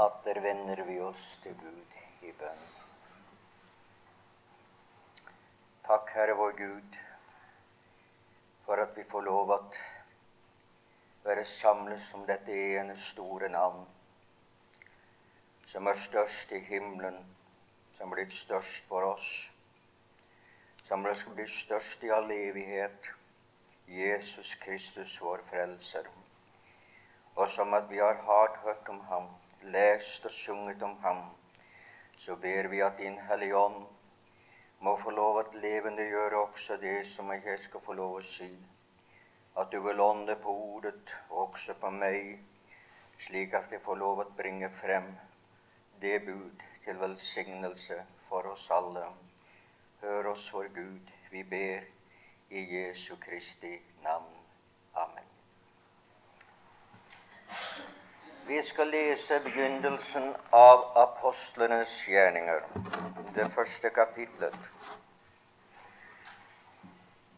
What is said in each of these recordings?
Atter vender vi oss til Gud i bønn. Takk, Herre vår Gud, for at vi får lov at være samlet om dette ene store navn, som er størst i himmelen, som blitt størst for oss, som skal bli størst i all evighet, Jesus Kristus, vår Frelser og som at vi har hardt hørt om ham, lest og sunget om ham, så ber vi at Din Hellige Ånd må få lov at levendegjøre også det som jeg skal få lov å si. At du vil ånde på ordet, også på meg, slik at jeg får lov å bringe frem det bud til velsignelse for oss alle. Hør oss, vår Gud, vi ber i Jesu Kristi navn. Amen. Vi skal lese begynnelsen av apostlenes gjerninger, det første kapitlet.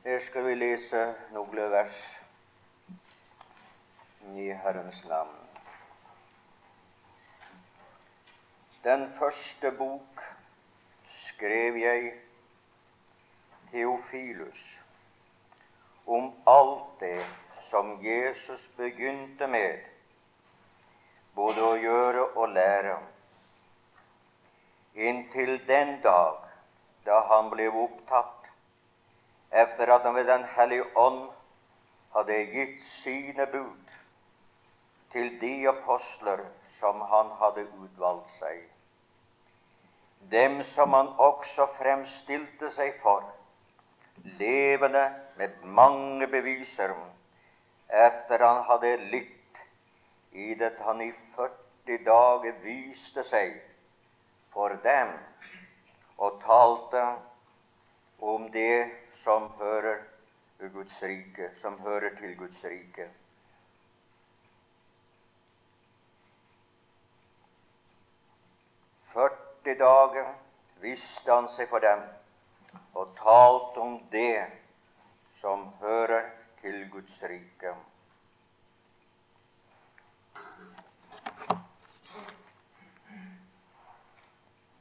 Her skal vi lese noen vers i Herrens navn. Den første bok skrev jeg Theofilus om alt det som Jesus begynte med både å gjøre og lære, inntil den dag da han ble opptatt etter at han ved Den hellige ånd hadde gitt sine bud til de apostler som han hadde utvalgt seg, dem som han også fremstilte seg for, levende med mange beviser, etter han hadde lytt i det han i 40 dager viste seg for dem og talte om det som hører rike, som hører til Guds rike. Førti dager viste han seg for dem og talte om det som hører til Guds rike.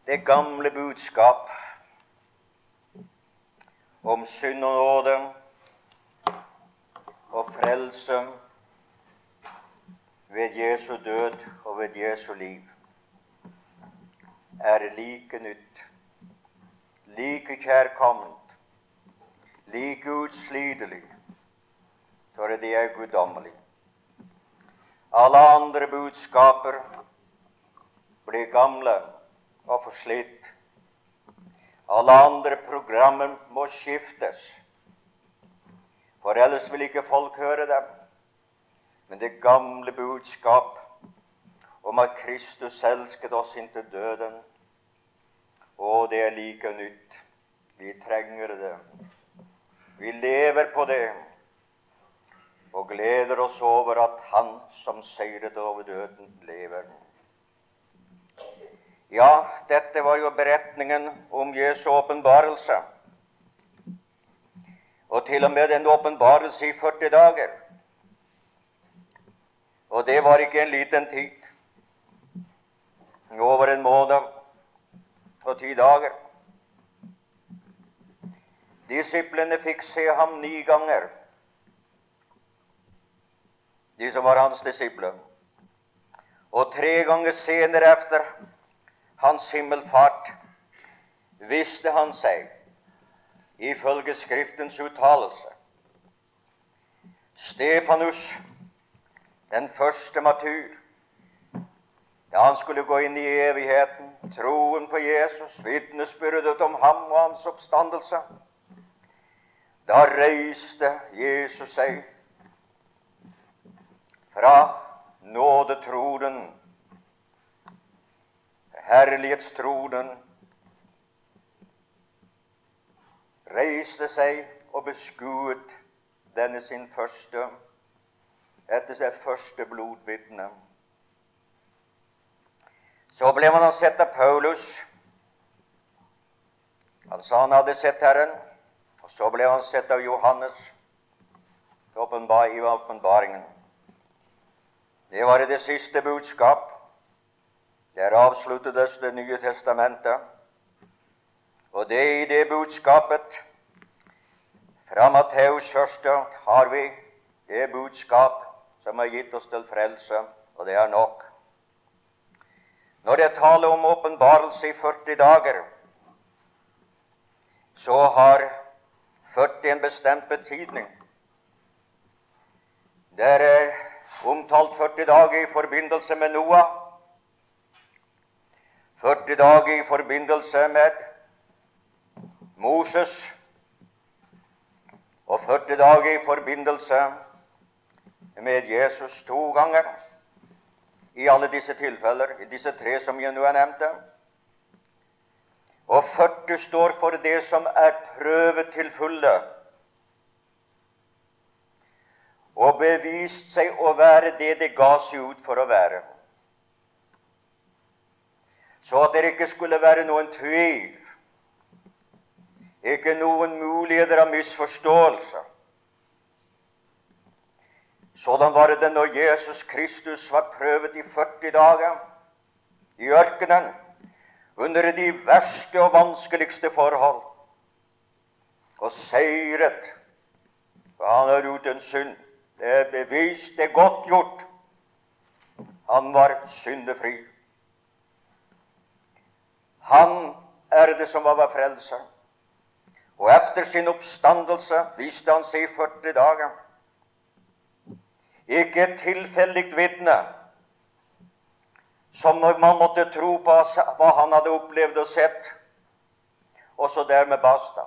Det gamle budskap om synd og nåde og frelse ved Jesu død og ved Jesu liv er like nytt, like kjærkomment, like utslidelig for det er guddommelig. Alle andre budskaper blir gamle og forslitt. Alle andre programmer må skiftes, for ellers vil ikke folk høre dem. Men det gamle budskap om at Kristus elsket oss inntil døden, å, det er like nytt. Vi trenger det. Vi lever på det og gleder oss over at Han som seiret over døden, lever. Ja, dette var jo beretningen om Jesu åpenbarelse. Og til og med en åpenbarelse i 40 dager. Og det var ikke en liten tid. Over en måned og ti dager. Disiplene fikk se ham ni ganger de som var hans disipler. Og tre ganger senere efter hans himmelfart visste han seg, ifølge Skriftens uttalelse. Stefanus, den første matur, da han skulle gå inn i evigheten, troen på Jesus, vitnesbyrdet om ham og hans oppstandelse, da reiste Jesus seg fra nådetronen, herlighetstronen, reiste seg og beskuet denne sin første etter seg første blodvitne. Så ble man sett av Paulus. Han sa han hadde sett Herren. Og så ble han sett av Johannes i åpenbaringen. Det var det siste budskap. Der avsluttes Det nye testamentet. Og det i det budskapet fra Matteus første har vi det budskap som har gitt oss til frelse, og det er nok. Når det taler om åpenbarelse i 40 dager, så har 40 en bestemt betydning. Der er omtalt 40 dager i forbindelse med Noah, 40 dager i forbindelse med Moses og 40 dager i forbindelse med Jesus to ganger. I alle disse tilfeller, i disse tre som jeg nå har nevnt. Og 40 står for det som er prøvet til fulle og bevist seg å være det det ga seg ut for å være. Så at det ikke skulle være noen tvil, ikke noen muligheter av misforståelse. Sådan var det når Jesus Kristus var prøvet i 40 dager i ørkenen under de verste og vanskeligste forhold, og seiret. For han har gjort en synd. Det er bevist, det er godt gjort. Han var syndefri. Han er det som var frelseren. Og etter sin oppstandelse viste han seg i 40 dager. Ikke et tilfeldig vitne som man måtte tro på hva han hadde opplevd og sett, og så dermed basta.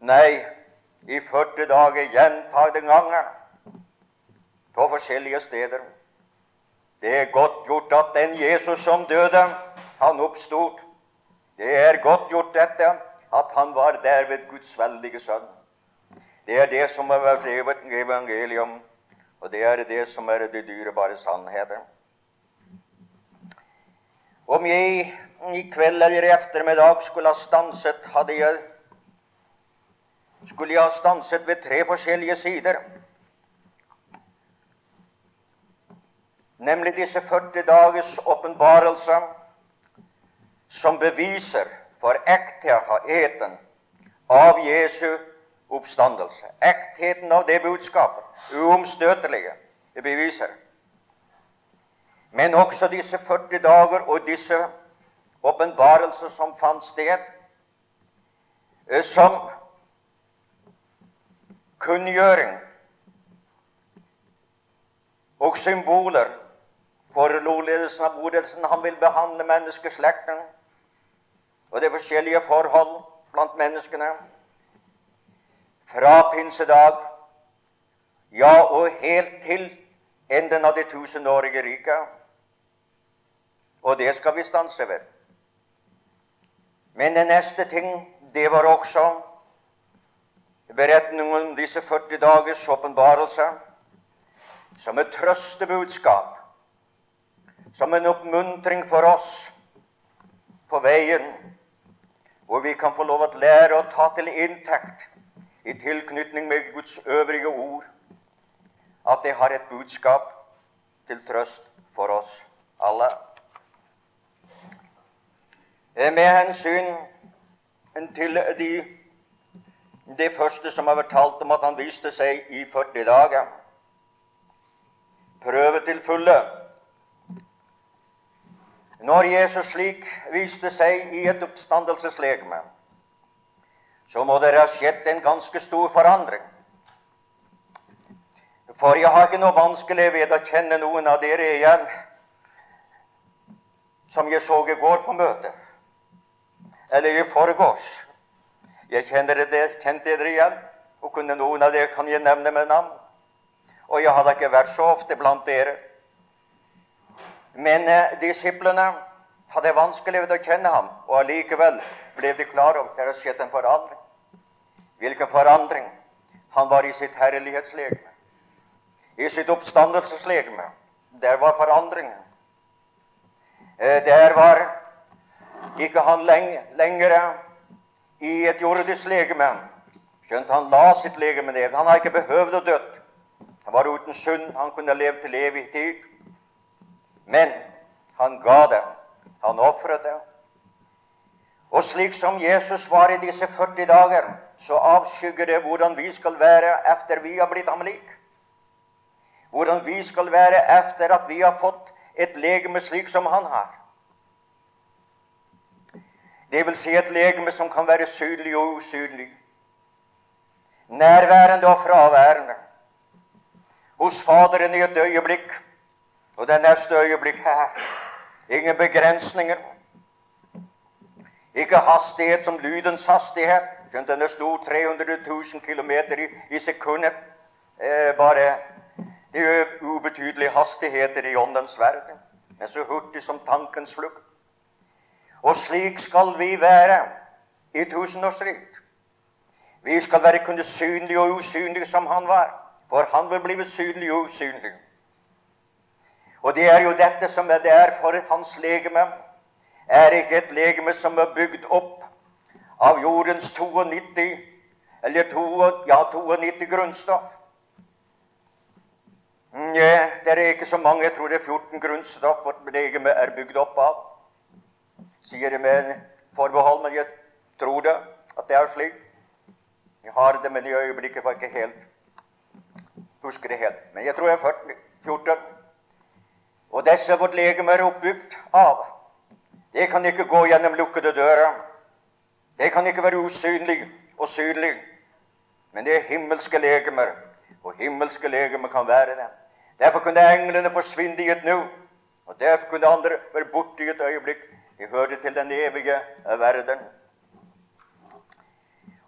Nei, i 40 dager gjentagende ganger på forskjellige steder. Det er godt gjort at den Jesus som døde, han oppstod. Det er godt gjort, dette, at han var der ved Guds veldige sønn. Det er det som har vært evangelium, og det er det som er de dyrebare sannheter. Om jeg i kveld eller i ettermiddag skulle ha stanset, hadde jeg skulle jeg ha stanset ved tre forskjellige sider. Nemlig disse 40 dagers åpenbarelse som beviser for ektheten av Jesu oppstandelse. Ektheten av det budskapet. Uomstøtelige beviser. Men også disse 40 dager og disse åpenbarelser som fant sted, eh, som kunngjøring og symboler for lovledelsen av bodelsen, han vil behandle menneskeslekten og det forskjellige forhold blant menneskene. Fra pinsedag, ja, og helt til enden av det tusenårige riket. Og det skal vi stanse ved. Men den neste ting, det var også beretningen om disse 40 dagers åpenbarelse som et trøstebudskap, som en oppmuntring for oss på veien, hvor vi kan få lov å lære å ta til inntekt i tilknytning med Guds øvrige ord at det har et budskap til trøst for oss alle. Med hensyn til de det første som har vært talt om at han viste seg i 40 dager. Prøve til fulle. Når Jesus slik viste seg i et oppstandelseslegeme, så må det ha skjedd en ganske stor forandring. For jeg har ikke noe vanskelig ved å kjenne noen av dere igjen som jeg så i går på møtet, eller i forgårs. Jeg kjenner det, kjente dere igjen, og kunne noen av dere kan jeg nevne med navn. Og jeg hadde ikke vært så ofte blant dere. Men eh, disiplene hadde vanskelig ved å kjenne ham, og allikevel ble de klar over at det hadde skjedd en forandring. Hvilken forandring? Han var i sitt herlighetslegeme. I sitt oppstandelseslegeme. Der var forandringen. Eh, der var ikke han lenge, lenger i et jordisk legeme. Skjønt han la sitt legeme ned. Han har ikke behøvd å dø. Han var uten synd. Han kunne levd til evig tid. Men Han ga det. Han ofret det. Og slik som Jesus var i disse 40 dager, så avskygger det hvordan vi skal være etter vi har blitt ham lik. Hvordan vi skal være etter at vi har fått et legeme slik som han har. Det vil si et legeme som kan være synlig og usynlig. Nærværende og fraværende. Hos Faderen i et øyeblikk, og det neste øyeblikk her. Ingen begrensninger. Ikke hastighet som lydens hastighet. Skjønt den sto 300 000 km i, i sekundet. Eh, bare det er ubetydelige hastigheter i åndens verden. Men så hurtig som tankens flukt. Og slik skal vi være i tusenårsrikt. Vi skal være kunne synlige og usynlige som han var. For han vil bli synlig og usynlig. Og det er jo dette som er for hans legeme. Er ikke et legeme som er bygd opp av jordens 92 eller to, ja, 92 grunnstoff. Nja, det er ikke så mange. Jeg tror det er 14 grunnstoff vårt legeme er bygd opp av. Sier det med forbehold, men jeg tror det, at det er slik. Jeg har det, men i øyeblikket var ikke helt husker det helt. Men jeg tror jeg er 14. Og disse vårt legeme er oppbygd av. Det kan ikke gå gjennom lukkede dører. Det kan ikke være usynlig og synlig. Men det er himmelske legemer, og himmelske legemer kan være det. Derfor kunne englene forsvinne i et nu, og derfor kunne andre være borte i et øyeblikk. De hørte til den evige verden.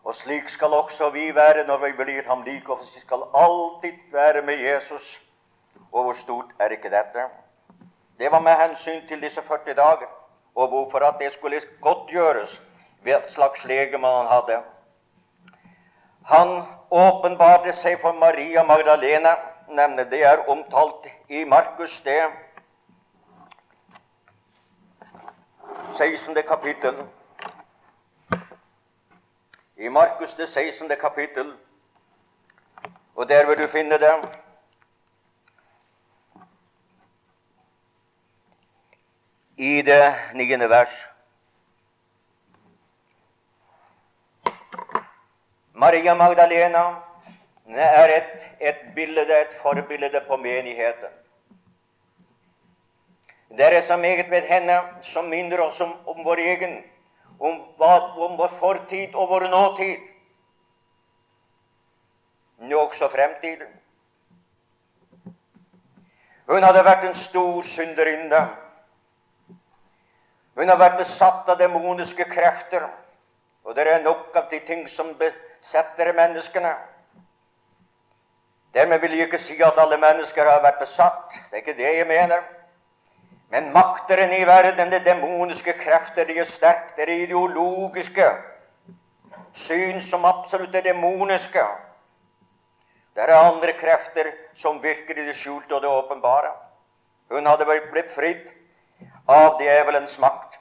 Og slik skal også vi være når vi blir ham like. Og vi skal alltid være med Jesus. Og hvor stort er ikke dette? Det var med hensyn til disse 40 dager, og hvorfor at det skulle godtgjøres ved et slags legeme han hadde. Han åpenbarte seg for Maria Magdalena. Nevne, det er omtalt i Markus, det 16. kapittel i Markus det 16. kapittel. Og der vil du finne det. I det niende vers. Maria Magdalena er et, et bilde, et forbilde på menigheten. Det er så meget ved henne som minner oss om, om vår egen om, om vår fortid og vår nåtid, nå også fremtiden. Hun hadde vært en stor synderinne. Hun har vært besatt av demoniske krefter, og det er nok av de ting som besetter menneskene. Dermed vil jeg ikke si at alle mennesker har vært besatt. Det er ikke det jeg mener. Men makteren i verden, de demoniske krefter, de er sterke. Det er ideologiske syn som absolutt er demoniske. Det er andre krefter som virker i det skjulte og det åpenbare. Hun hadde blitt fridd av djevelens makt.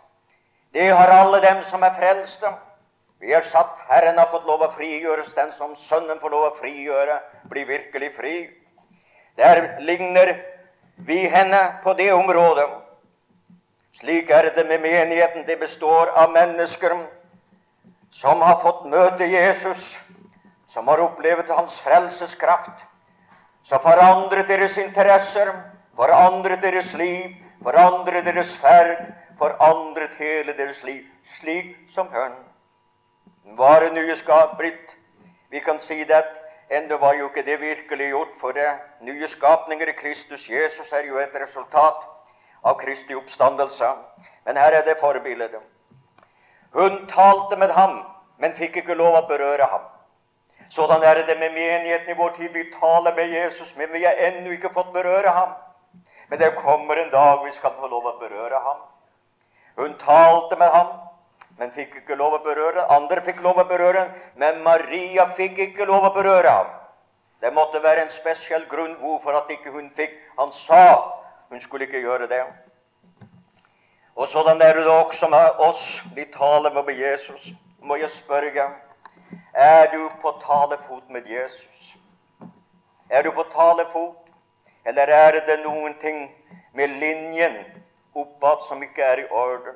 Det har alle dem som er frelste. Vi har satt Herren har fått lov å frigjøres. Den som Sønnen får lov å frigjøre, blir virkelig fri. Der ligner vi henne på det området. Slik er det med menigheten. Det består av mennesker som har fått møte Jesus, som har opplevd hans frelseskraft, som forandret deres interesser, forandret deres liv, forandret deres ferd, forandret hele deres liv, slik som hun var en nye skap blitt. Vi kan si det at Ennå var jo ikke det virkelig gjort, for det nye skapninger i Kristus Jesus er jo et resultat av Kristi oppstandelse. Men her er det forbildet. Hun talte med ham, men fikk ikke lov å berøre ham. Sånn er det med menigheten i vår tid. Vi taler med Jesus, men vi har ennå ikke fått berøre ham. Men det kommer en dag vi skal få lov å berøre ham. Hun talte med ham, men fikk ikke lov å berøre. Andre fikk lov å berøre, men Maria fikk ikke lov å berøre ham. Det måtte være en spesiell grunn hvorfor at ikke hun fikk. Han sa hun skulle ikke gjøre det. Og sådan er det også med oss. Vi taler med Jesus. Må jeg spørre er du på talefot med Jesus? Er du på talefot, eller er det noen ting med linjen oppad som ikke er i orden.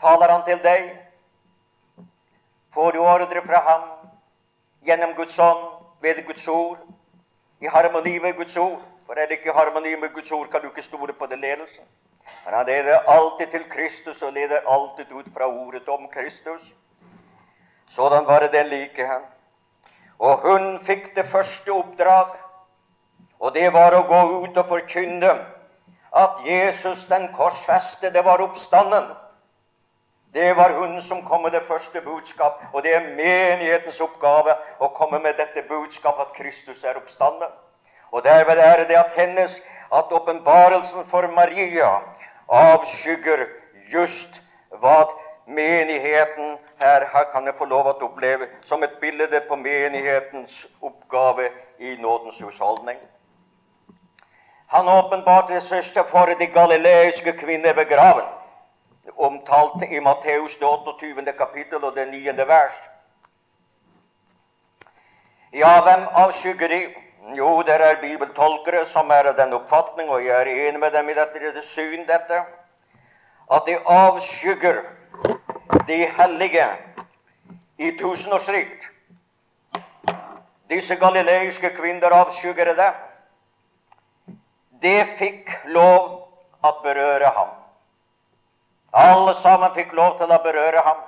Taler han til deg? Får du ordre fra ham gjennom Guds ånd, ved Guds ord, i harmoni med Guds ord? For er det ikke harmoni med Guds ord, kan du ikke stole på det ledelsen. Men han leder alltid til Kristus og leder alltid ut fra ordet om Kristus. Sådan var det den like han. Og hun fikk det første oppdrag, og det var å gå ut og forkynne at Jesus den korsfestede var oppstanden. Det var hun som kom med det første budskap, og det er menighetens oppgave å komme med dette budskap at Kristus er oppstanden. Og derved er det at hennes at åpenbarelsen for Maria avskygger just hva menigheten her, her kan jeg få lov å oppleve som et bilde på menighetens oppgave i nådens husholdning. Han åpenbarte seg for de galileiske kvinner ved graven, omtalt i Matteus 28. kapittel og det 9. vers. Ja, hvem avskygger de? Jo, det er bibeltolkere som er av den oppfatning, og jeg er enig med dem i dette det syn, dette, at de avskygger de hellige i tusenårsrikt. Disse galileiske kvinner avskygger det. Det fikk lov at berøre ham. Alle sammen fikk lov til å berøre ham.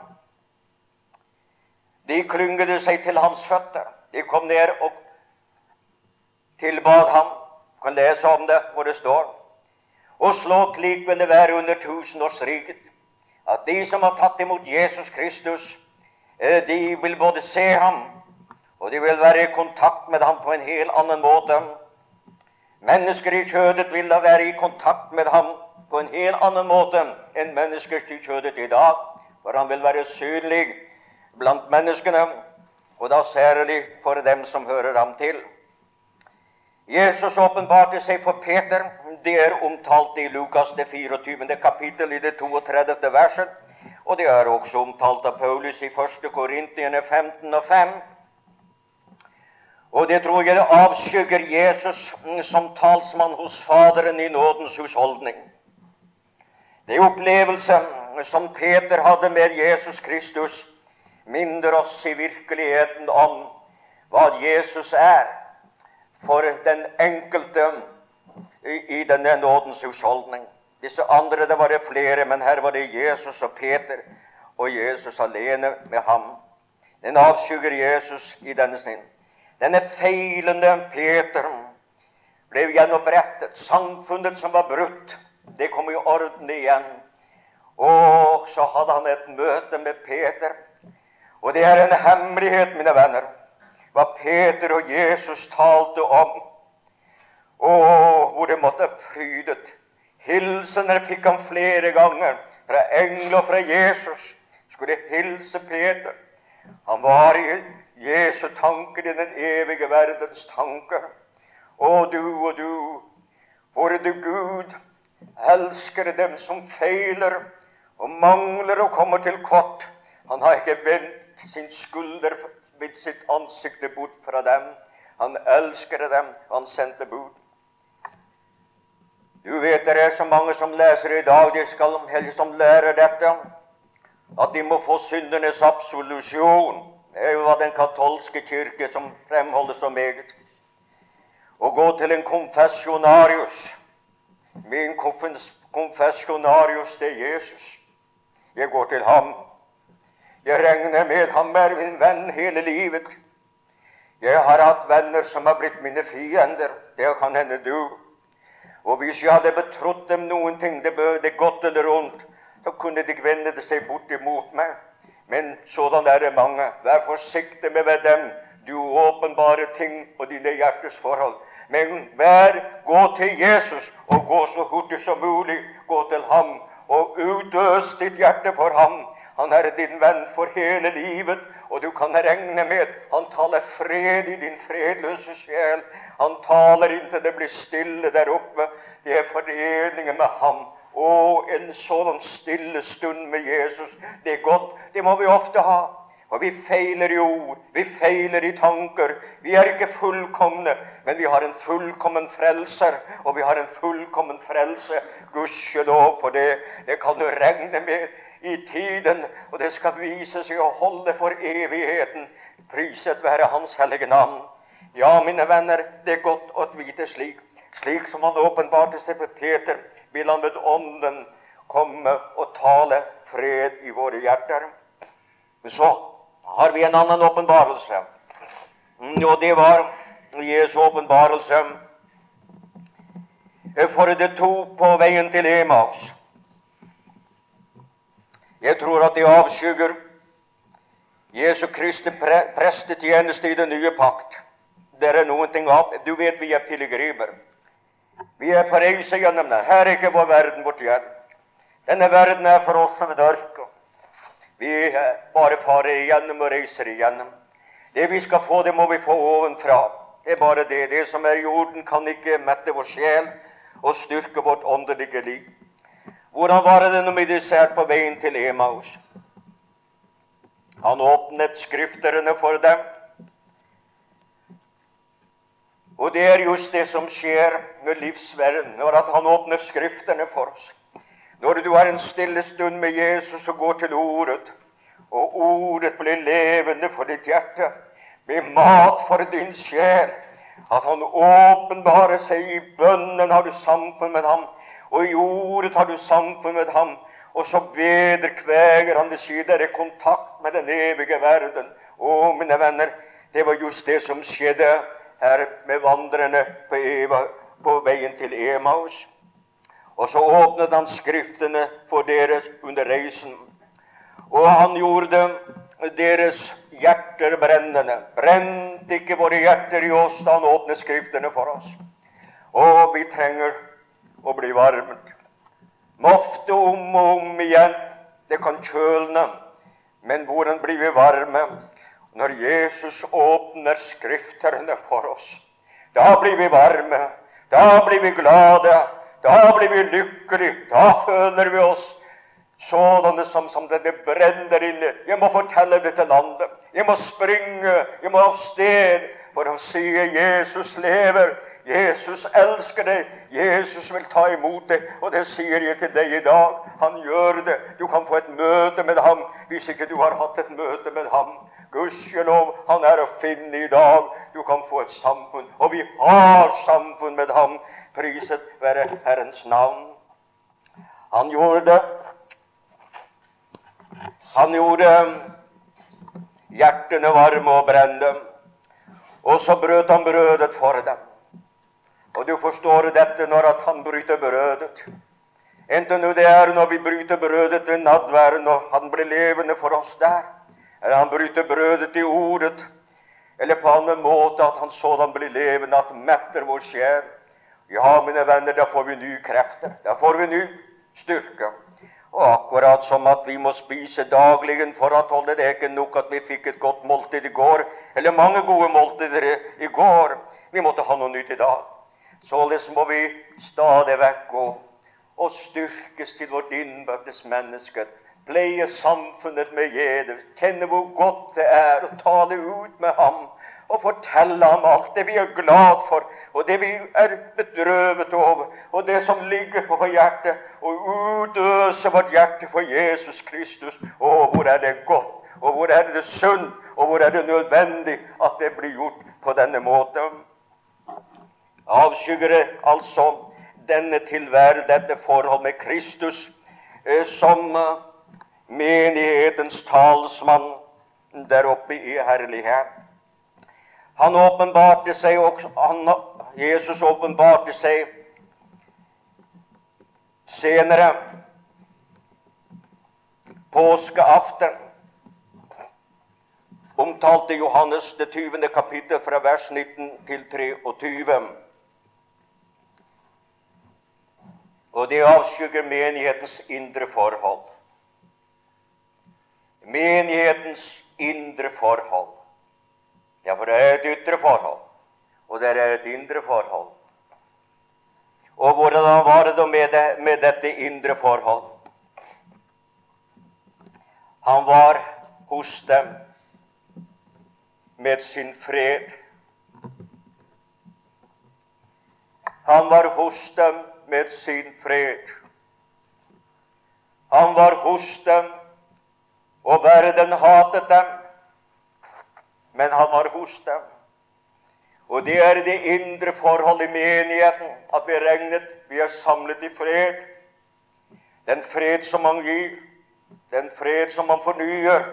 De klyngede seg til hans føtter. De kom ned og tilbad ham. Du kan lese om det hvor det står. Og slik vil det være under tusenårsriket, at de som har tatt imot Jesus Kristus, eh, de vil både se ham, og de vil være i kontakt med ham på en helt annen måte. Mennesker i kjødet vil da være i kontakt med ham på en helt annen måte enn mennesker i kjødet i dag. For han vil være synlig blant menneskene, og da særlig for dem som hører ham til. Jesus åpenbarte seg for Peter. Det er omtalt i Lukas det 24. kapittel i det 32. verset. Og det er også omtalt av Paulus i 1. Korintiene 15 og 5. Og det tror jeg det avskygger Jesus som talsmann hos Faderen i nådens husholdning. Det opplevelse som Peter hadde med Jesus Kristus, minner oss i virkeligheten om hva Jesus er for den enkelte i, i denne nådens husholdning. Disse andre det var det flere, men her var det Jesus og Peter, og Jesus alene med ham. Den avskygger Jesus i denne sin. Denne feilende Peter ble gjenopprettet. Samfunnet som var brutt, det kom i orden igjen. Og så hadde han et møte med Peter. Og det er en hemmelighet, mine venner hva Peter og Jesus talte om. Og hvor det måtte frydet. Hilsener fikk han flere ganger fra engel og fra Jesus. Skulle hilse Peter. Han var i Jesu tanker, i den evige verdens tanker. Å, du og du, hvor du Gud elsker dem som feiler og mangler og kommer til kort. Han har ikke vendt sin skulder vidt sitt ansikt bort fra dem. Han elsker dem, han sendte bud. Du vet det er så mange som leser i dag, de skal helst som lærer dette, at de må få syndenes absolusjon. Det er hva den katolske kirke som fremholder så meget. Å gå til en konfesjonarius. Min konfesjonarius, det er Jesus. Jeg går til ham. Jeg regner med ham er min venn hele livet. Jeg har hatt venner som har blitt mine fiender. Det kan hende du. Og hvis jeg hadde betrodd dem noen ting, det bøde godt eller ondt, da kunne de vende seg bort imot meg. Men sådan er det mange. Vær forsiktig med dem. Du åpenbare ting og dine hjertes forhold. Men vær, gå til Jesus, og gå så hurtig som mulig. Gå til ham, og utøs ditt hjerte for ham. Han er din venn for hele livet, og du kan regne med han taler fred i din fredløse sjel. Han taler inntil det blir stille der oppe. Det er foreningen med ham. Å, en sånn stille stund med Jesus. Det er godt. Det må vi ofte ha. Og vi feiler i ord, vi feiler i tanker. Vi er ikke fullkomne, men vi har en fullkommen frelser. Og vi har en fullkommen frelse. Gudskjelov for det. Det kan du regne med i tiden, og det skal vise seg å holde for evigheten. Priset være Hans hellige navn. Ja, mine venner, det er godt å vite slik. Slik som han åpenbarte seg for Peter, vil han ved Ånden komme og tale fred i våre hjerter. Så har vi en annen åpenbarelse. Og det var Jesu åpenbarelse for det to på veien til Emaus. Jeg tror at det avskygger Jesu Kristi pre prestetjeneste i den nye pakt. Det er noen ting av Du vet vi er pilegrimer. Vi er på reise gjennom det. Her er ikke vår verden vårt hjem. Denne verden er for oss som et dørk Vi bare farer igjennom og reiser igjennom. Det vi skal få, det må vi få ovenfra. Det er bare det. Det som er jorden, kan ikke mette vår sjel og styrke vårt åndelige liv. Hvordan var det når vi dessert på veien til Emaus? Han åpnet skrifterne for dem. Og det er just det som skjer med livsverden når at han åpner Skriftene for oss. Når du har en stille stund med Jesus og går til Ordet, og Ordet blir levende for ditt hjerte, med mat for din sjel, at Han åpenbarer seg i bønnen, har du samfunn med ham, og i Ordet har du samfunn med ham, og så vederkveger han det sider er kontakt med den evige verden. Å, mine venner, det var just det som skjedde her med vandrerne på, Eva, på veien til Emaus. Og så åpnet han Skriftene for deres under reisen. Og han gjorde deres hjerter brennende. Brente ikke våre hjerter i oss da han åpnet Skriftene for oss. Og vi trenger å bli varmet. Ofte om og om igjen. Det kan kjølne. Men hvordan blir vi varme? Når Jesus åpner Skriftene for oss. Da blir vi varme. Da blir vi glade. Da blir vi lykkelige. Da føler vi oss sådanne som, som det, det brenner inne. Jeg må fortelle dette landet. Jeg må springe. Jeg må av sted for å si Jesus lever. Jesus elsker deg. Jesus vil ta imot deg. Og det sier jeg til deg i dag. Han gjør det. Du kan få et møte med ham hvis ikke du har hatt et møte med ham. Gudskjelov, han er å finne i dag. Du kan få et samfunn. Og vi har samfunn med ham. Priset være Herrens navn. Han gjorde det. Han gjorde hjertene varme og brennende. Og så brøt han brødet for dem. Og du forstår dette når at han bryter brødet. Enten det er når vi bryter brødet ved nadværen, og han blir levende for oss der, eller han bryter brødet i ordet, eller på annen måte at han sådan blir levende, at metter vår sjel. Ja, mine venner, da får vi nye krefter. Da får vi ny styrke. Og akkurat som at vi må spise dagligen for å holde det ikke nok at vi fikk et godt måltid i går, eller mange gode måltider i går. Vi måtte ha noe nytt i dag. Således må vi stadig vekk gå og styrkes til vårt innbyrdes menneske. Pleie samfunnet med jeder. Kjenne hvor godt det er å tale ut med ham og fortelle ham alt det vi er glad for, og det vi er bedrøvet over, og det som ligger på vårt hjerte, og utøse vårt hjerte for Jesus Kristus. Å, hvor er det godt, og hvor er det sunt, og hvor er det nødvendig at det blir gjort på denne måten. Avskygger det altså denne tilværelse, dette forhold med Kristus, eh, som eh, menighetens talsmann der oppe i herlighet. Han åpenbarte seg også, han, Jesus åpenbarte seg senere, påskeaften, omtalte Johannes det 20. kapittel fra vers 19 til 23. Og det avskygger menighetens indre forhold. Menighetens indre forhold. Ja, for det er et ytre forhold, og det er et indre forhold. Og hvordan var det med, det, med dette indre forhold? Han var hos dem med sin fred. Han var hos dem med sin fred. Han var hos dem, og verden hatet dem, men han var hos dem. Og det er det indre forhold i menigheten, at vi regnet, vi er samlet i fred. Den fred som han gir, den fred som han fornyer,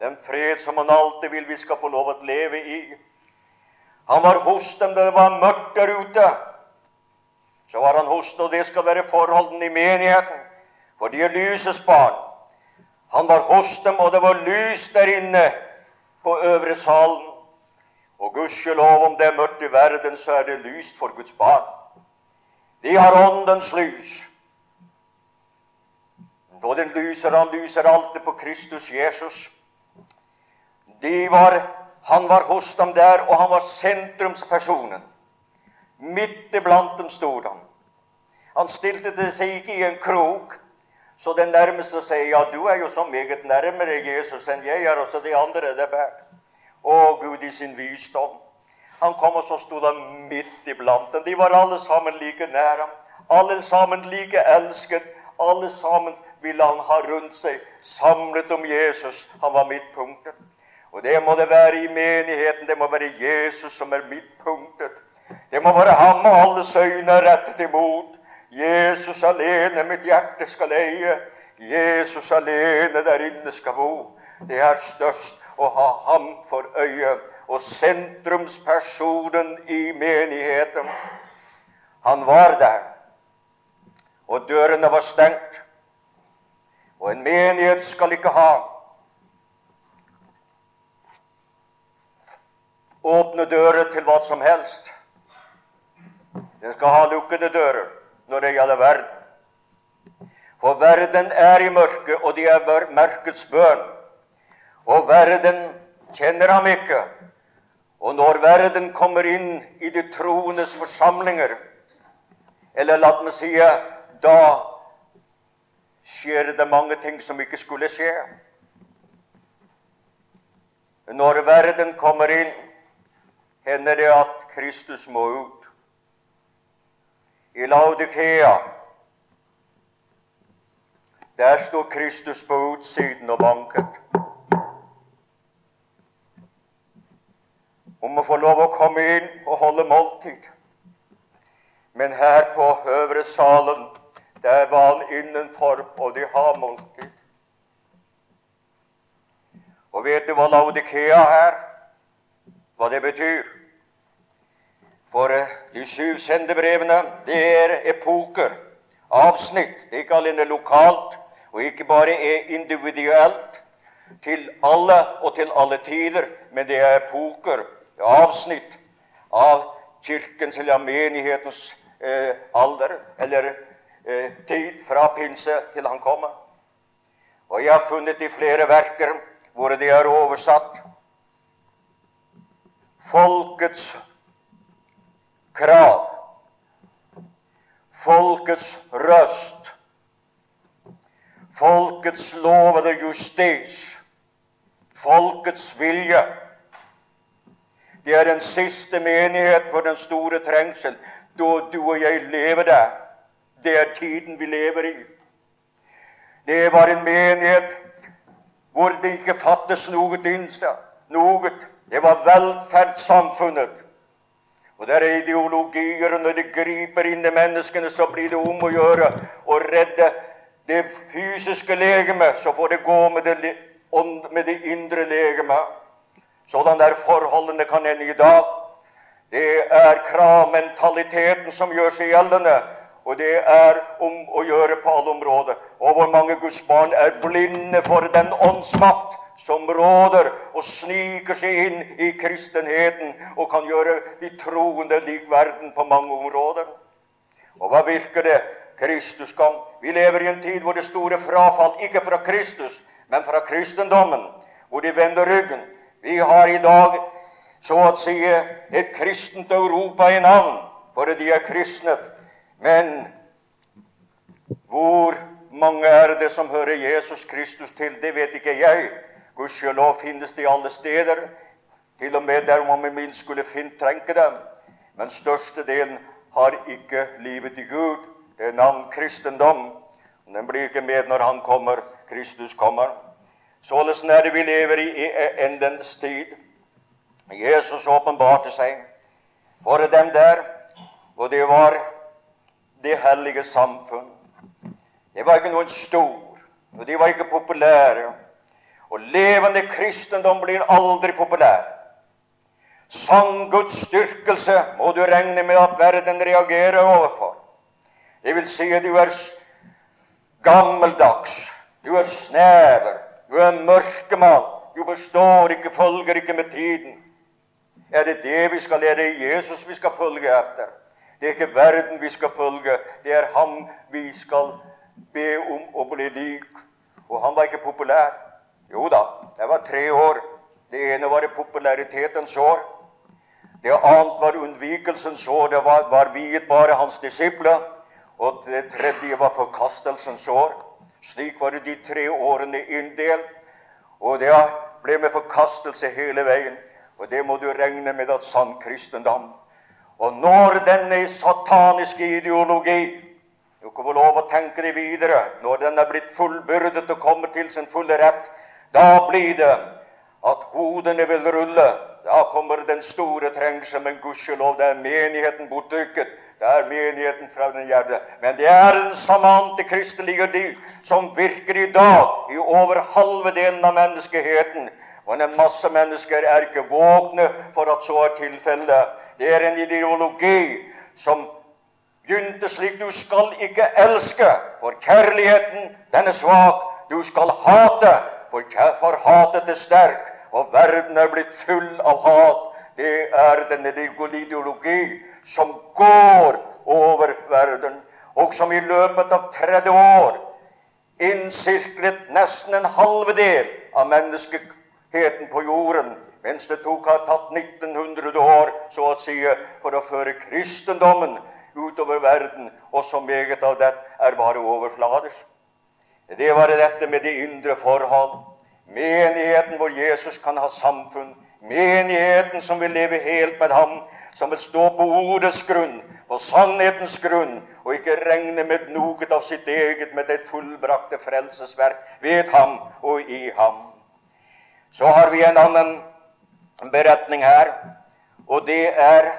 den fred som han alltid vil vi skal få lov å leve i. Han var hos dem da det var mørkt der ute. Så var han hos dem, og det skal være forholdene i menigheten, for de er lysets barn. Han var hos dem, og det var lys der inne på øvre salen. Og gudskjelov, om det er mørkt i verden, så er det lyst for Guds barn. De har åndens lys. Og den lyser, han lyser alltid på Kristus Jesus. De var, han var hos dem der, og han var sentrumspersonen. Midt iblant dem stod han. Han stilte seg ikke i en krok, så den nærmeste sier ja, du er jo så meget nærmere Jesus enn jeg er, og så de andre der bak. Å, Gud i sin visdom. Han kom, og så sto han midt iblant dem. De var alle sammen like nær. Alle sammen like elsket. Alle sammen ville han ha rundt seg, samlet om Jesus. Han var midtpunktet. Og det må det være i menigheten. Det må være Jesus som er midtpunktet. Det må være ham og alles øyne rettet imot. Jesus alene mitt hjerte skal eie. Jesus alene der inne skal bo. Det er størst å ha ham for øye. Og sentrumspersonen i menigheten, han var der. Og dørene var stengt. Og en menighet skal ikke ha åpne dører til hva som helst. Den skal ha lukkede dører når det gjelder verden. For verden er i mørket, og de er mørkets bønn. Og verden kjenner ham ikke. Og når verden kommer inn i de troendes forsamlinger, eller la meg si da skjer det mange ting som ikke skulle skje. Når verden kommer inn, hender det at Kristus må ut. I Laudikea der sto Kristus på utsiden og banket. Om å få lov å komme inn og holde måltid. Men her på øvre salen, der var han innenfor, og de har måltid. Og vet du hva Laudikea er? Hva det betyr? For de syv sendebrevene, det er epoker, avsnitt. Ikke alene lokalt, og ikke bare er individuelt til alle og til alle tider, men det er epoker, avsnitt av kirkens eller menighetens eh, alder, eller eh, tid fra pinse til han kommer. Og jeg har funnet i flere verker hvor det er oversatt folkets krav, folkets røst, folkets lovede justis, folkets vilje. Det er den siste menighet for den store trengsel, da du og jeg lever der. Det er tiden vi lever i. Det var en menighet hvor det ikke fattes noe innstad. Noe. Det var velferdssamfunnet. Og det er ideologier, og når det griper inn i menneskene, så blir det om å gjøre å redde det fysiske legemet, så får det gå med det, med det indre legemet. Sådan der forholdene kan ende i dag. Det er kravmentaliteten som gjør seg gjeldende, og det er om å gjøre på alle områder. Og hvor mange Guds barn er blinde for den åndsmakt som råder og sniker seg inn i kristenheten og kan gjøre de troende lik verden på mange områder. Og hva virker det? Kristus kom. Vi lever i en tid hvor det store frafall, ikke fra Kristus, men fra kristendommen, hvor de vender ryggen. Vi har i dag så å si et kristent Europa i navn, for de er kristnet. Men hvor mange er det som hører Jesus Kristus til? Det vet ikke jeg. Gudskjelov finnes det i alle steder. til og med der man med minst skulle trenge dem. Men størstedelen har ikke livet i Gud. Det er navn kristendom. Den blir ikke med når Han kommer, Kristus kommer. Således er det vi lever i endens tid. Jesus åpenbarte seg for dem der, og det var det hellige samfunn. Det var ikke noen stor, og de var ikke populære. Og levende kristendom blir aldri populær. Sann Guds styrkelse må du regne med at verden reagerer overfor. Det vil si at du er gammeldags, du er snever, du er mørkemann, du forstår ikke, følger ikke med tiden. Er det det vi skal lære i Jesus vi skal følge etter? Det er ikke verden vi skal følge, det er ham vi skal be om å bli lik. Og han var ikke populær. Jo da, det var tre år. Det ene var popularitetens år. Det annet var unnvikelsens år. Det var, var viet bare hans disipler. Og det tredje var forkastelsens år. Slik var det de tre årene inndelt. Og det ble med forkastelse hele veien. Og det må du regne med at sann kristendom. Og når denne sataniske ideologi Du kan få lov å tenke det videre. Når den er blitt fullbyrdet og kommer til sin fulle rett, da blir det at hodene vil rulle. Da kommer den store trengsel, men gudskjelov, det er menigheten bortrykket. Det er menigheten fra den hjerte. Men det er den samme antikristelige dyr som virker i dag i over halve delen av menneskeheten. Og en masse mennesker er ikke våkne for at så er tilfellet. Det er en ideologi som begynte slik du skal ikke elske, for kjærligheten, den er svak. Du skal hate, for, hatet er sterk. Og verden er blitt full av hat. Det er denne ideologi som går over verden, og som i løpet av 30 år innsirklet nesten en halvedel av menneskeheten på jorden, mens det tok har tatt 1900 år så å si, for å føre kristendommen utover verden, og så meget av det er bare overfladisk. Det var dette med de indre forhold. Menigheten hvor Jesus kan ha samfunn. Menigheten som vil leve helt med ham, som vil stå på ordets grunn, på sannhetens grunn, og ikke regne med noe av sitt eget, med det fullbrakte frelsesverk ved ham og i ham. Så har vi en annen beretning her, og det er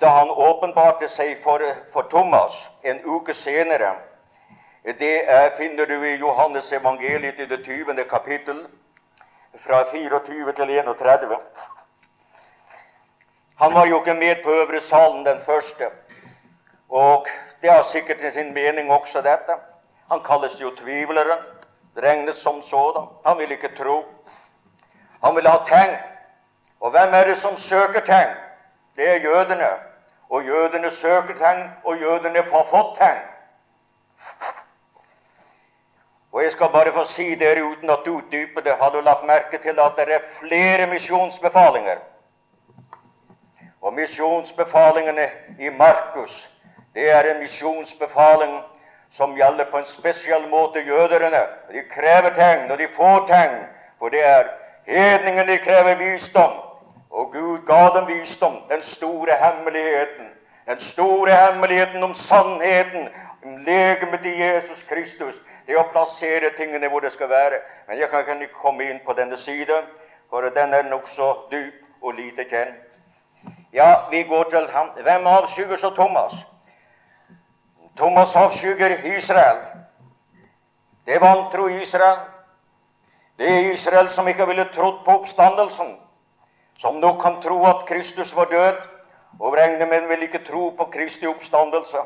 da han åpenbarte seg for, for Thomas en uke senere. Det er, finner du i Johannes evangeliet i det 20. kapittel fra 24 til 31. Han var jo ikke med på øvre salen den første. Og det har sikkert sin mening også, dette. Han kalles jo tvileren. Regnes som sådan. Han vil ikke tro. Han vil ha tegn. Og hvem er det som søker tegn? Det er jødene. Og jødene søker tegn, og jødene får fått tegn. Og jeg skal bare få si dere uten at du utdyper det, har du lagt merke til at det er flere misjonsbefalinger. Og misjonsbefalingene i Markus, det er en misjonsbefaling som gjelder på en spesiell måte jøderne. De krever tegn, og de får tegn, for det er hedningene de krever visdom. Og Gud ga dem visdom, den store hemmeligheten. Den store hemmeligheten om sannheten, om legemet i Jesus Kristus det å plassere tingene hvor det skal være. Men jeg kan ikke komme inn på denne side, for den er nokså dyp og lite kjent. Ja, vi går til ham. Hvem avskygger så Thomas? Thomas avskygger Israel. Det vantro Israel. Det er Israel som ikke ville trodd på oppstandelsen, som nå kan tro at Kristus var død, og regner med vil ikke tro på Kristi oppstandelse.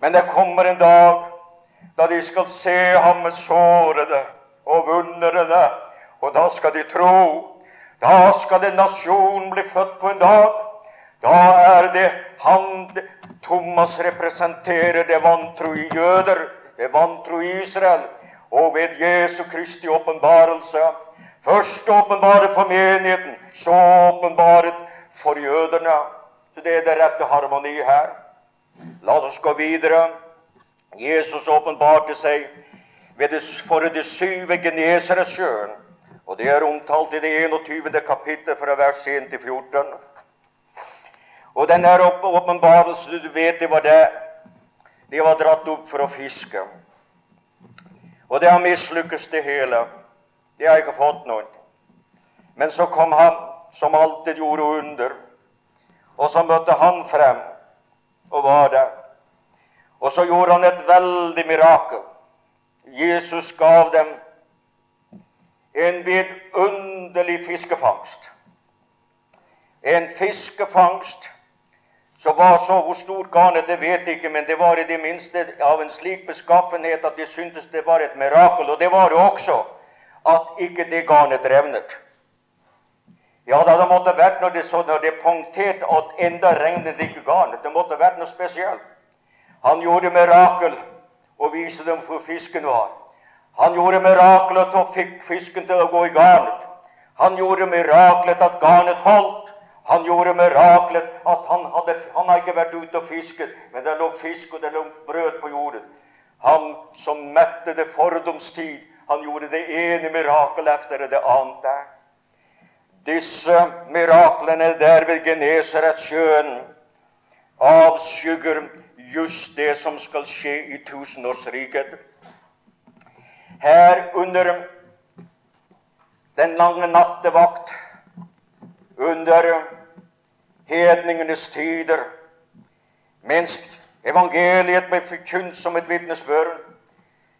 Men det kommer en dag da de skal se ham med sårede og vundrede. Og da skal de tro. Da skal en nasjon bli født på en dag. Da er det han Thomas representerer det vantro i jøder, det vantro i Israel. Og ved Jesu Kristi åpenbarelse Først åpenbaret for menigheten, så åpenbaret for jødene. Så det er det rette harmoni her. La oss gå videre. Jesus åpenbarte seg det, for det syve Genesaretsjøen. Og det er omtalt i det 21. kapittel fra vers 1 til 14. Og den der åpenbarelsen, du vet det var det De var dratt opp for å fiske. Og det har mislykkes, det hele. Det har ikke fått noen. Men så kom han som alltid gjorde under, og så møtte han frem og var der. Og så gjorde han et veldig mirakel. Jesus gav dem en vidunderlig fiskefangst. En fiskefangst som var så Hvor stort garnet, det vet jeg ikke, men det var i det minste av en slik beskaffenhet at de syntes det var et mirakel. Og det var det også at ikke det garnet revnet. Ja, det hadde måtte vært når det, så, når det punkterte at enda regnet ikke garnet. Det måtte vært noe spesielt. Han gjorde mirakel og viste dem hvor fisken var. Han gjorde mirakelet og fikk fisken til å gå i garnet. Han gjorde miraklet at garnet holdt. Han gjorde miraklet at han hadde han hadde ikke vært ute og fisket, men det lå fisk og det lå brød på jorden. Han som mette det fordomstid, han gjorde det ene mirakel etter det annet der. Disse miraklene der ved Genesaretsjøen avskygger just det som skal skje i tusenårsriket. Her under den lange nattevakt, under hedningenes tider, mens evangeliet ble forkynt som et vitnesbyrd,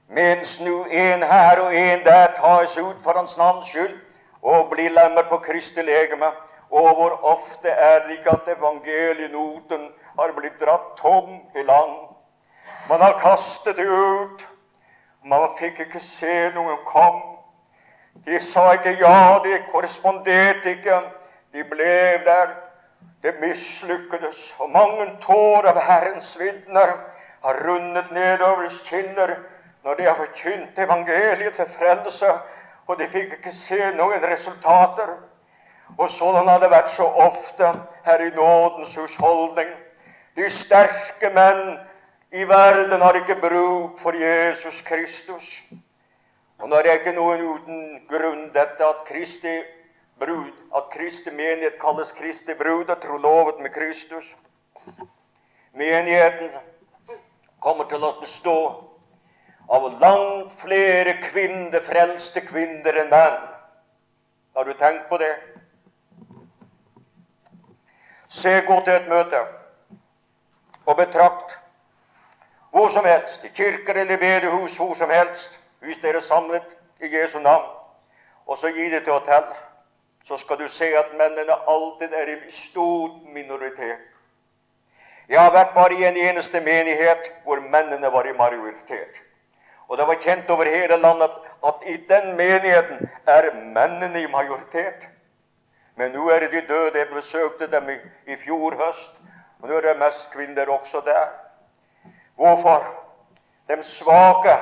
mens nå en her og en der tas ut for Hans navns skyld og blir lemmer på Kristi legeme. Og hvor ofte er det ikke at evangelienoten har blitt dratt tom i land? Man har kastet det ut. Man fikk ikke se noen kom. De sa ikke ja, de korresponderte ikke. De ble der. Det mislykkedes, og mange tårer av Herrens vitner har rundet nedover kinner når de har forkynt evangeliet til frelse, og de fikk ikke se noen resultater. Og sånn har det vært så ofte her i nådens husholdning. De sterke menn i verden har ikke bruk for Jesus Kristus. Og nå er det ikke noen uten grunn dette at Kristi brud, at Kristi menighet kalles Kristi brud og trolovet med Kristus. Menigheten kommer til å bestå av langt flere kvinner, frelste kvinner enn menn. Har du tenkt på det? Se, godt til et møte og betrakt hvor som helst, i kirker eller bedehus, hvor som helst, hvis dere er samlet i Jesu navn, og så gi det til hotell, så skal du se at mennene alltid er i stor minoritet. Jeg har vært bare i en eneste menighet hvor mennene var i majoritet. Og det var kjent over hele landet at, i den menigheten er mennene i majoritet. Men nå er de døde. Jeg besøkte dem i, i fjor høst, og nå er det mest kvinner også der. Hvorfor? De svake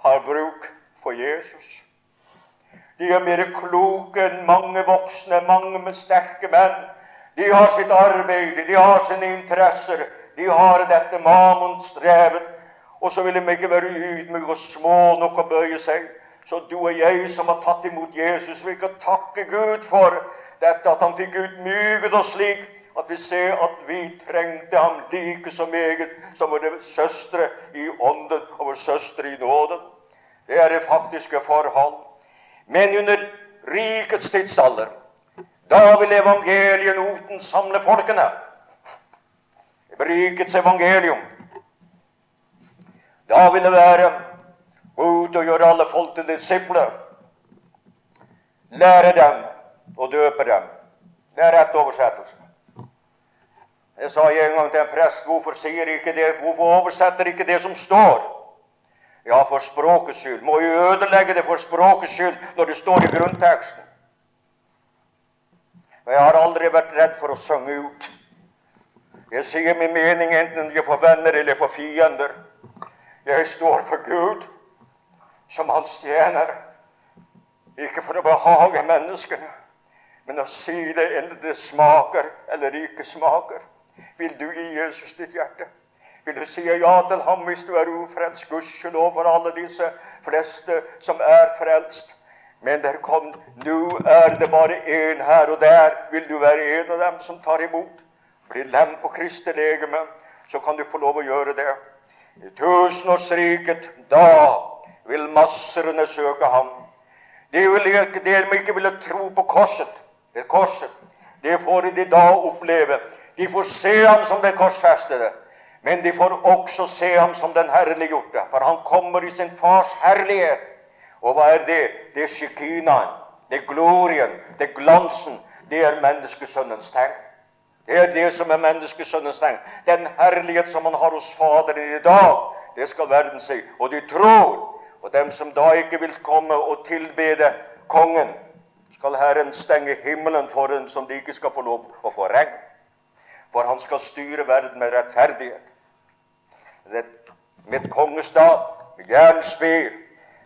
har bruk for Jesus. De er mer kloke enn mange voksne, mange med sterke menn. De har sitt arbeid, de har sine interesser, de har dette mammon-strevet. Og så vil de ikke være ydmyke og små nok å bøye seg. Så du og jeg som har tatt imot Jesus, vil ikke takke Gud for dette at han fikk utmyket oss slik at vi ser at vi trengte ham like så meget som våre søstre i ånden og våre søstre i nåden. Det er det faktiske forhold. Men under rikets tidsalder, da vil evangelienoten samle folkene. Rikets evangelium. Da vil det være ut og gjøre alle folk til disipler. Lære dem og døpe dem. Det er rett oversettelse. Jeg sa en gang til en prest hvorfor sier ikke det, hvorfor oversetter ikke det som står? Ja, for språkets skyld. Må jo ødelegge det for språkets skyld når det står i grunnteksten. Og jeg har aldri vært redd for å synge ut. Jeg sier min mening enten jeg får venner eller for fiender. Jeg står for Gud som hans tjener, ikke for å behage menneskene men å si det enten det smaker eller ikke smaker. Vil du gi Jesus ditt hjerte? Vil du si ja til ham hvis du er ufrelst? Gudskjelov for alle disse fleste som er frelst. Men der kom Nå er det bare én her og der. Vil du være en av dem som tar imot? Bli lem på Kristi legeme, så kan du få lov å gjøre det. I tusenårsriket, da vil masserne søke ham. De vil ikke, de ikke ville tro på korset, det korset. Det får de da oppleve. De får se ham som den korsfestede, men de får også se ham som den herliggjorte, for han kommer i sin fars herlighet. Og hva er det? Det er shikinaen, det er glorien, det er glansen. Det er menneskesønnens tegn. Det er det som er menneskesønnens tegn. Den herlighet som han har hos Faderen i dag, det skal verden si. Og de tror. Og dem som da ikke vil komme og tilbede kongen, skal Herren stenge himmelen for en som de ikke skal få lov å få regn. For han skal styre verden med rettferdighet. Med kongestav, med jernspir.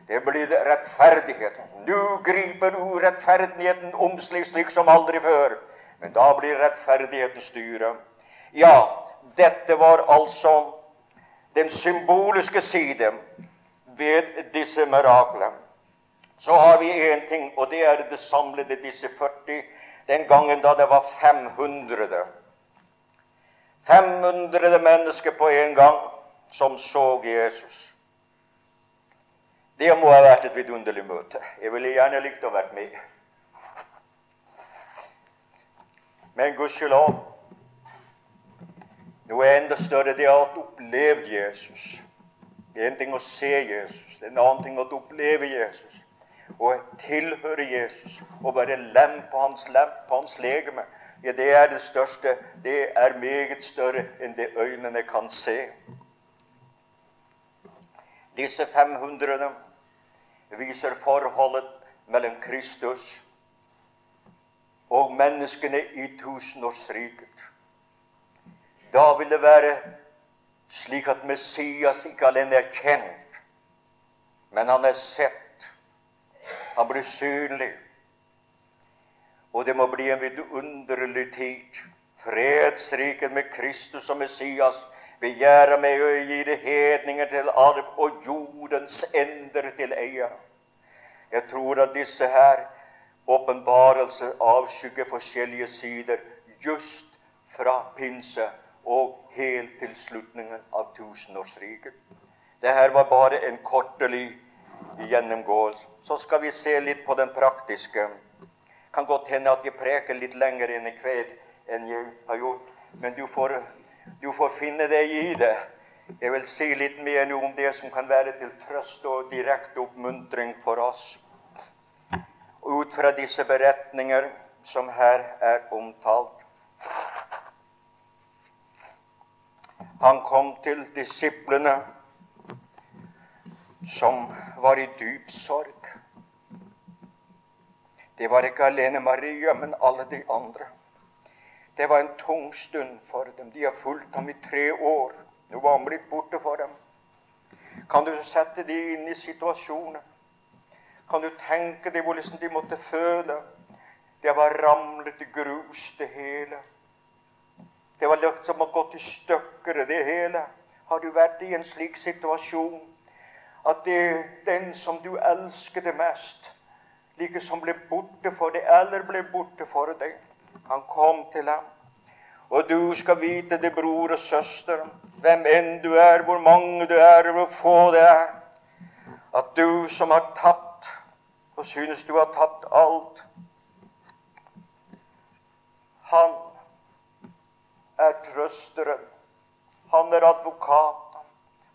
Det blir rettferdighet. Nå griper urettferdigheten om slik, slik som aldri før. Men da blir rettferdigheten styret. Ja, dette var altså den symboliske side ved disse miraklene. Så har vi én ting, og det er det samlede disse 40 den gangen da det var 500. 500 mennesker på en gang som så Jesus. Det må ha vært et vidunderlig møte. Jeg ville gjerne likt å vært med. Men gudskjelov, noe enda større det er å oppleve Jesus. Det er en ting å se Jesus, det er en annen ting å oppleve Jesus å tilhøre Jesus og være lem på hans lem, på hans legeme, ja, det er det største. Det er meget større enn det øynene kan se. Disse 500 viser forholdet mellom Kristus og menneskene i tusenårsriket. Da vil det være slik at Messias ikke alene er kjent, men han er sett han blir synlig. Og det må bli en vidunderlig tid. Fredsriket med Kristus og Messias begjærer meg å gi det hedninger til arv og jordens ender til eie. Jeg tror at disse her åpenbarelser avskygger forskjellige sider just fra pinse og helt til slutningen av tusenårsriket. Dette var bare en kortelig gjennomgåelse. Så skal vi se litt på den praktiske. Kan godt hende at jeg preker litt lenger inn i kveld enn jeg har gjort, men du får, du får finne deg i det. Jeg vil si litt mer nå om det som kan være til trøst og direkte oppmuntring for oss. Ut fra disse beretninger som her er omtalt. Han kom til disiplene som var i dyp sorg. Det var ikke alene Maria, men alle de andre. Det var en tung stund for dem. De har fulgt ham i tre år. Nå var han blitt borte for dem. Kan du sette dem inn i situasjonen? Kan du tenke deg hvordan de måtte føle? Det var ramlet i grus, det hele. Det var løft som har gått i stykker, det hele. Har du vært i en slik situasjon? at det, den som du elsker det mest, like som ble borte for deg, eller ble borte for deg, han kom til ham. Og du skal vite det, bror og søster, hvem enn du er, hvor mange du er, hvor få det er, at du som har tapt, og synes du har tapt alt Han er trøsteren. Han er advokaten.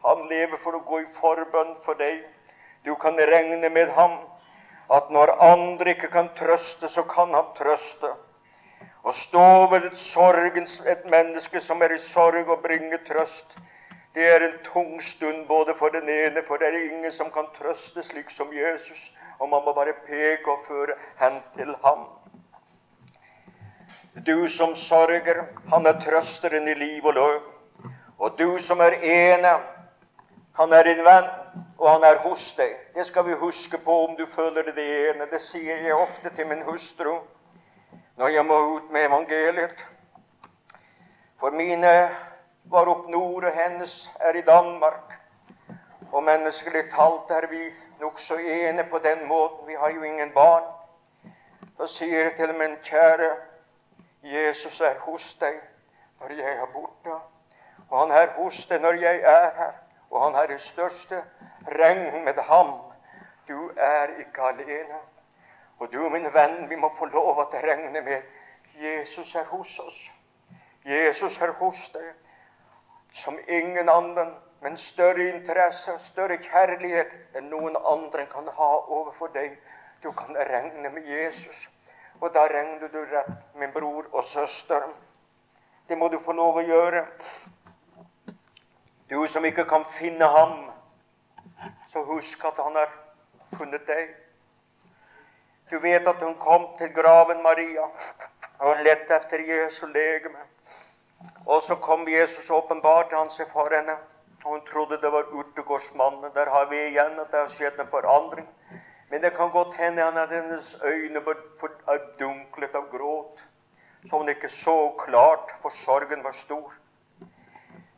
Han lever for å gå i forbønn for deg. Du kan regne med ham. At når andre ikke kan trøste, så kan han trøste. Å stå ved et sorgens, et menneske som er i sorg, og bringe trøst, det er en tung stund både for den ene, for det er ingen som kan trøste slik som Jesus. Og man må bare peke og føre hen til ham. Du som sørger, han er trøsteren i liv og løv. Og du som er ene, han er din venn, og han er hos deg. Det skal vi huske på om du føler det ene. Det sier jeg ofte til min hustru når jeg må ut med evangeliet. For mine var opp nord, og hennes er i Danmark. Og menneskelig talt er vi nokså ene på den måten. Vi har jo ingen barn. Så sier jeg til min kjære Jesus er hos deg når jeg er borte. Og han er hos deg når jeg er her. Og han er det største. Regn med ham. Du er ikke alene. Og du, min venn, vi må få lov å regne med Jesus er hos oss. Jesus er hos deg som ingen annen men større interesse større kjærlighet enn noen andre kan ha overfor deg. Du kan regne med Jesus, og da regner du rett, min bror og søster. Det må du få lov å gjøre. Du som ikke kan finne ham, så husk at han har funnet deg. Du vet at hun kom til graven Maria og lette etter Jesu legeme. Og så kom Jesus åpenbart til han seg for henne. Hun trodde det var urtegårdsmannen. Der har vi igjen at det har skjedd en forandring. Men det kan godt hende at hennes øyne var dunklet av gråt, så hun ikke så klart, for sorgen var stor.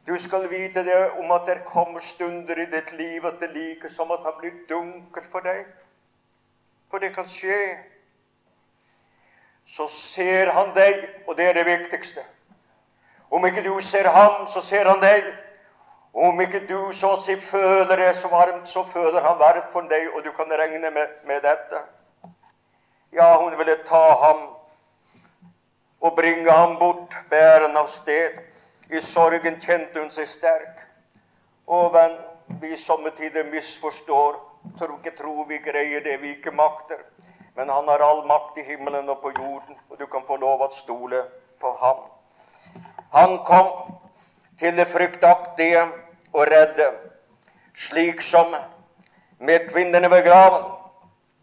Du skal vite det om at det kommer stunder i ditt liv at det like som at han blir dunkel for deg. For det kan skje. Så ser han deg, og det er det viktigste. Om ikke du ser ham, så ser han deg. Om ikke du så å si føler det så varmt, så føler han varmt for deg, og du kan regne med, med dette. Ja, hun ville ta ham og bringe ham bort, bære av sted. I sorgen kjente hun seg sterk. Og venn, vi somme tider misforstår, tror ikke tror vi greier det vi ikke makter. Men han har all makt i himmelen og på jorden, og du kan få lov å stole på ham. Han kom til det fryktaktige og redde, slik som med kvinnene ved graven.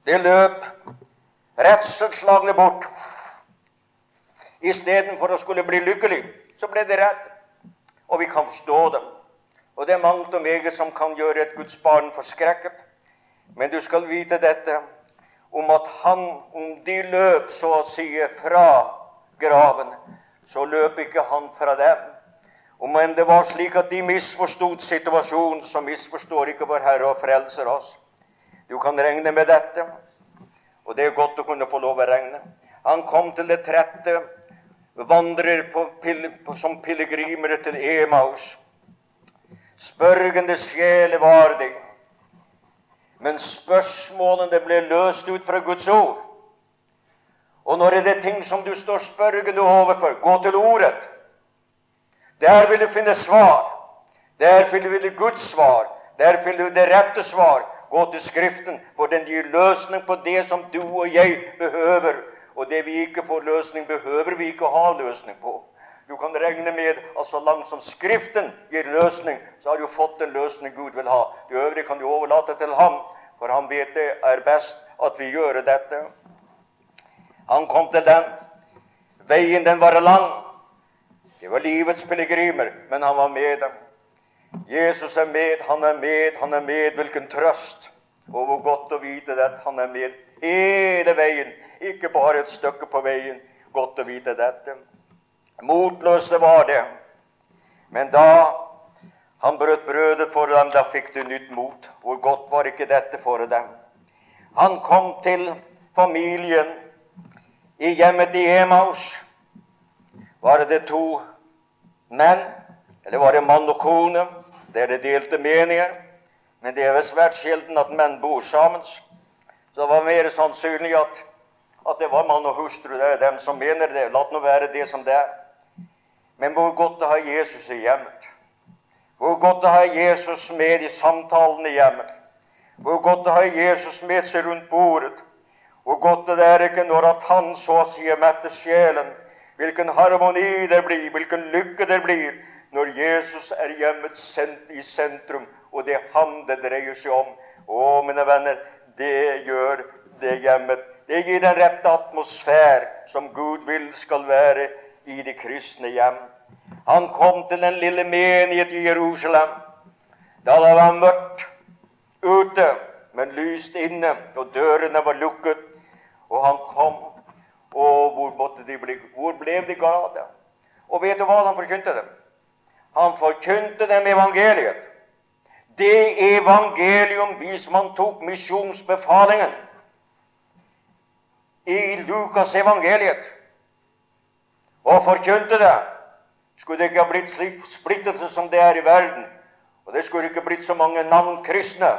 Det løp redselsslagne bort. Istedenfor å skulle bli lykkelig, så ble de redd. Og vi kan forstå dem. Og det er mangt og meget som kan gjøre et Guds barn forskrekket. Men du skal vite dette om at han, om de løp så å si fra graven, så løp ikke han fra dem. Om enn det var slik at de misforstod situasjonen, så misforstår ikke vår Herre og frelser oss. Du kan regne med dette, og det er godt å kunne få lov å regne. Han kom til det trette, vandrer på, på, som pilegrimer til Emaus. Spørgende sjeler var de. Men spørsmålene ble løst ut fra Guds ord. Og når det er ting som du står spørgende overfor, gå til ordet. Der vil du finne svar. Der vil du Guds svar. Der vil du det rette svar. Gå til Skriften, for den gir løsning på det som du og jeg behøver. Og det vi ikke får løsning, behøver vi ikke ha løsning på. Du kan regne med at så langt som Skriften gir løsning, så har du fått den løsning Gud vil ha. Det øvrige kan du overlate til ham, for han vet det er best at vi gjør dette. Han kom til den. Veien, den var lang. Det var livets pilegrimer, men han var med dem. Jesus er med, han er med, han er med. Hvilken trøst! Og hvor godt å vite at han er med hele veien, ikke bare et stykke på veien. Godt å vite dette. Motløse var det. Men da han brøt brødet for dem, da fikk de nytt mot. Hvor godt var ikke dette for dem? Han kom til familien i hjemmet i Emaus. Var det to menn, eller var det mann og kone? Dere er delte meninger. Men det er vel svært sjelden at menn bor sammen. Så det var mer sannsynlig at, at det var mann og hustru. Det er dem som mener det. La det nå være det som det er. Men hvor godt det har Jesus i hjemmet. Hvor godt det har Jesus med i samtalen i hjemmet. Hvor godt det har Jesus med seg rundt bordet. Hvor godt det er ikke når at han så å si metter sjelen Hvilken harmoni det blir, hvilken lykke det blir når Jesus er hjemmet i sentrum, og det er ham det dreier seg om. Å, mine venner, det gjør det hjemmet. Det gir den rette atmosfære som Gud vil skal være i de kristne hjem. Han kom til den lille menighet i Jerusalem. Da det var mørkt ute, men lyst inne, og dørene var lukket. Og han kom og hvor, de bli, hvor ble de glade? Og vet du hva han forkynte dem? Han forkynte dem evangeliet. det evangelium hvis man tok misjonsbefalingen i Lukas evangeliet og forkynte det, skulle det ikke ha blitt slik splittelse som det er i verden. Og det skulle ikke blitt så mange navn kristne.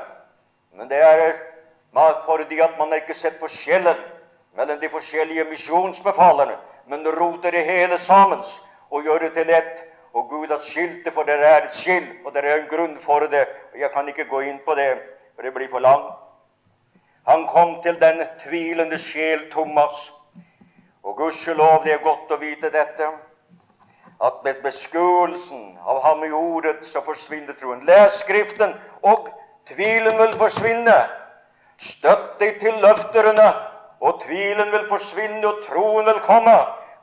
Men det er fordi at man ikke har sett forskjellen mellom de forskjellige misjonsbefalerne, men roter det hele sammen og gjør det til ett. Og Gud har skilt det, for det er et skill, og det er en grunn for det. og Jeg kan ikke gå inn på det, for det blir for langt. Han kom til den tvilende sjel Thomas. Og gudskjelov, det er godt å vite dette, at med beskuelsen av ham i ordet så forsvinner troen. Les Skriften, og tvilen vil forsvinne. Støtt deg til løfterne, og tvilen vil forsvinne, og troen vil komme.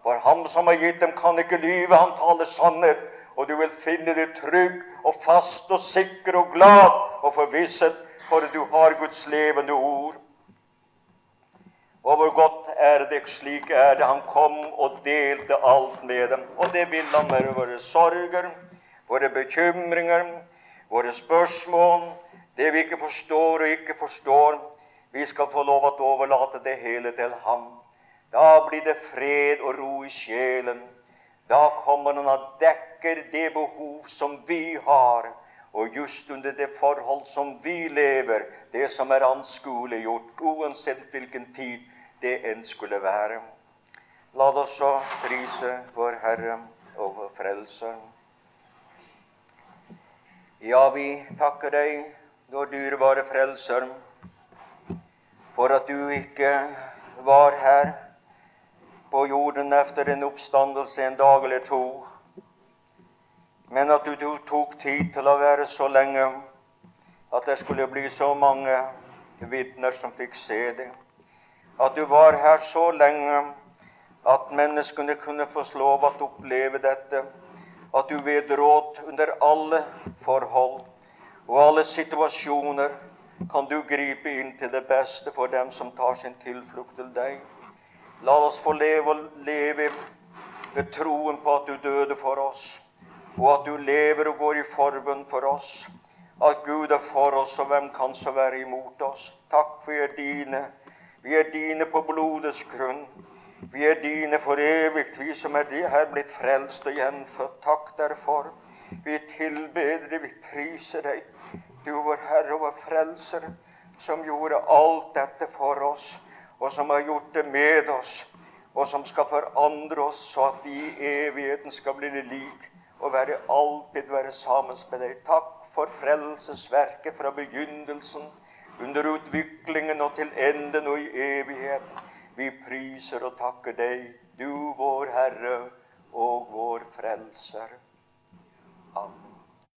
For ham som har gitt dem, kan ikke lyve, han taler sannhet. Og du vil finne deg trygg og fast og sikker og glad og forvisset, for du har Guds levende ord. Og hvor godt er det slik er det han kom og delte alt med dem. Og det vil han med våre sorger, våre bekymringer, våre spørsmål, det vi ikke forstår og ikke forstår. Vi skal få lov å overlate det hele til ham. Da blir det fred og ro i sjelen. Da kommer han og dekker det behov som vi har. Og just under det forhold som vi lever, det som er anskueliggjort, uansett hvilken tid det enn skulle være. La oss så prise vår Herre og vår Frelser. Ja, vi takker deg, vår dyrebare Frelser, for at du ikke var her på jorden etter en oppstandelse en dag eller to, men at du tok tid til å være så lenge at det skulle bli så mange vitner som fikk se det at du var her så lenge at menneskene kunne få lov å oppleve dette. At du ved råd under alle forhold og alle situasjoner kan du gripe inn til det beste for dem som tar sin tilflukt til deg. La oss få leve og leve med troen på at du døde for oss, og at du lever og går i forbønn for oss. At Gud er for oss, og hvem kan så være imot oss? Takk for er dine vi er dine på blodets grunn. Vi er dine for evig, vi som er de her blitt frelst og gjenfødt. Takk derfor. Vi tilbeder deg, vi priser deg. Du vår Herre og vår Frelser, som gjorde alt dette for oss, og som har gjort det med oss, og som skal forandre oss så at vi i evigheten skal bli det lik og være alltid være sammen med deg. Takk for frelsesverket fra begynnelsen under utviklingen og til enden og i evigheten. Vi priser og takker deg, du vår Herre og vår Frelser. Amen.